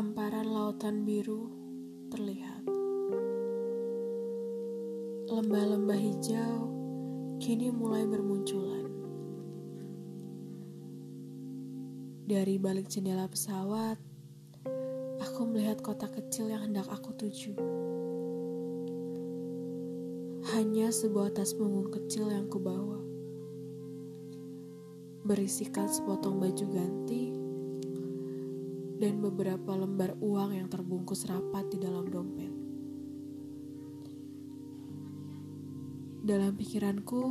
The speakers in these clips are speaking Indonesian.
Hamparan lautan biru terlihat. Lembah-lembah hijau kini mulai bermunculan. Dari balik jendela pesawat, aku melihat kota kecil yang hendak aku tuju. Hanya sebuah tas punggung kecil yang kubawa. Berisikan sepotong baju ganti dan beberapa lembar uang yang terbungkus rapat di dalam dompet. Dalam pikiranku,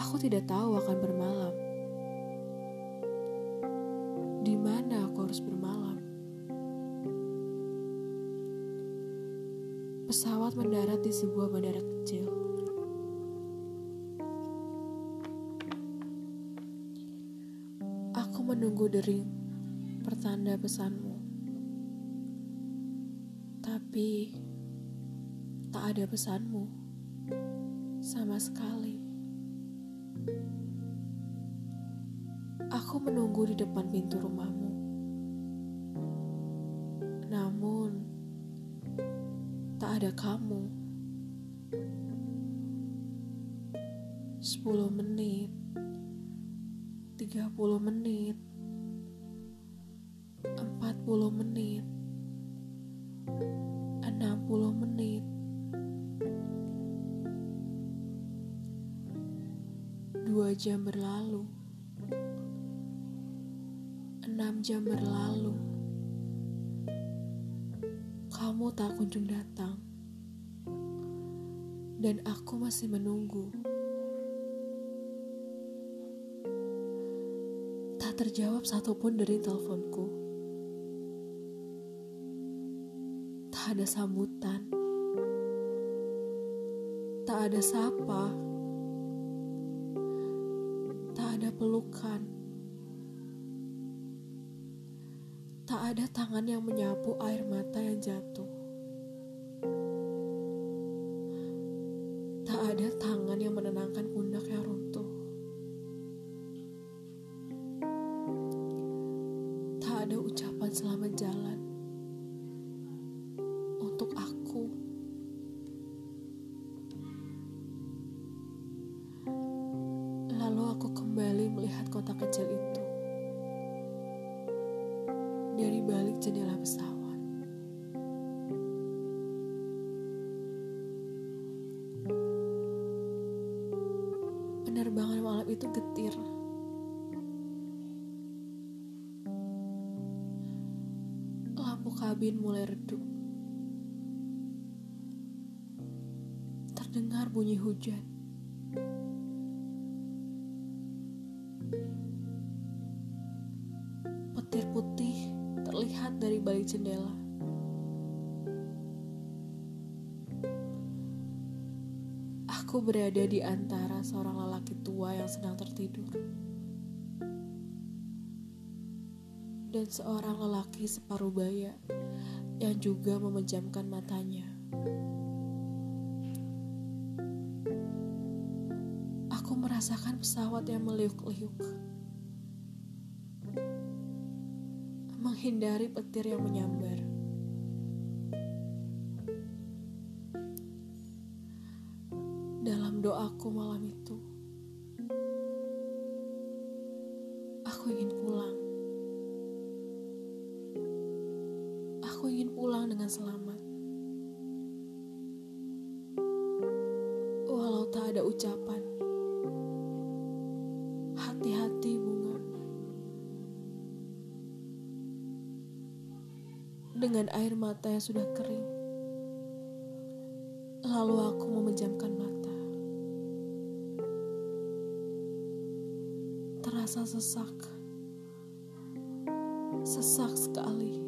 aku tidak tahu akan bermalam. Di mana aku harus bermalam? Pesawat mendarat di sebuah bandara kecil. Aku menunggu dering pertanda pesanmu. Tapi tak ada pesanmu sama sekali. Aku menunggu di depan pintu rumahmu. Namun tak ada kamu. Sepuluh menit, tiga puluh menit, 40 menit. 60 menit. Dua jam berlalu. Enam jam berlalu. Kamu tak kunjung datang. Dan aku masih menunggu. Tak terjawab satupun dari teleponku Ada sambutan. Tak ada sapa. Tak ada pelukan. Tak ada tangan yang menyapu air mata yang jatuh. Tak ada tangan yang menenangkan pundak yang runtuh. Kota kecil itu dari balik jendela pesawat. Penerbangan malam itu getir. Lampu kabin mulai redup. terdengar bunyi hujan. Petir putih terlihat dari balik jendela. Aku berada di antara seorang lelaki tua yang sedang tertidur dan seorang lelaki separuh baya yang juga memejamkan matanya. Merasakan pesawat yang meliuk-liuk. Menghindari petir yang menyambar. Dalam doaku malam itu, aku ingin pulang. Aku ingin pulang dengan selamat. Walau tak ada ucapan. Dengan air mata yang sudah kering. Lalu aku memejamkan mata. Terasa sesak. Sesak sekali.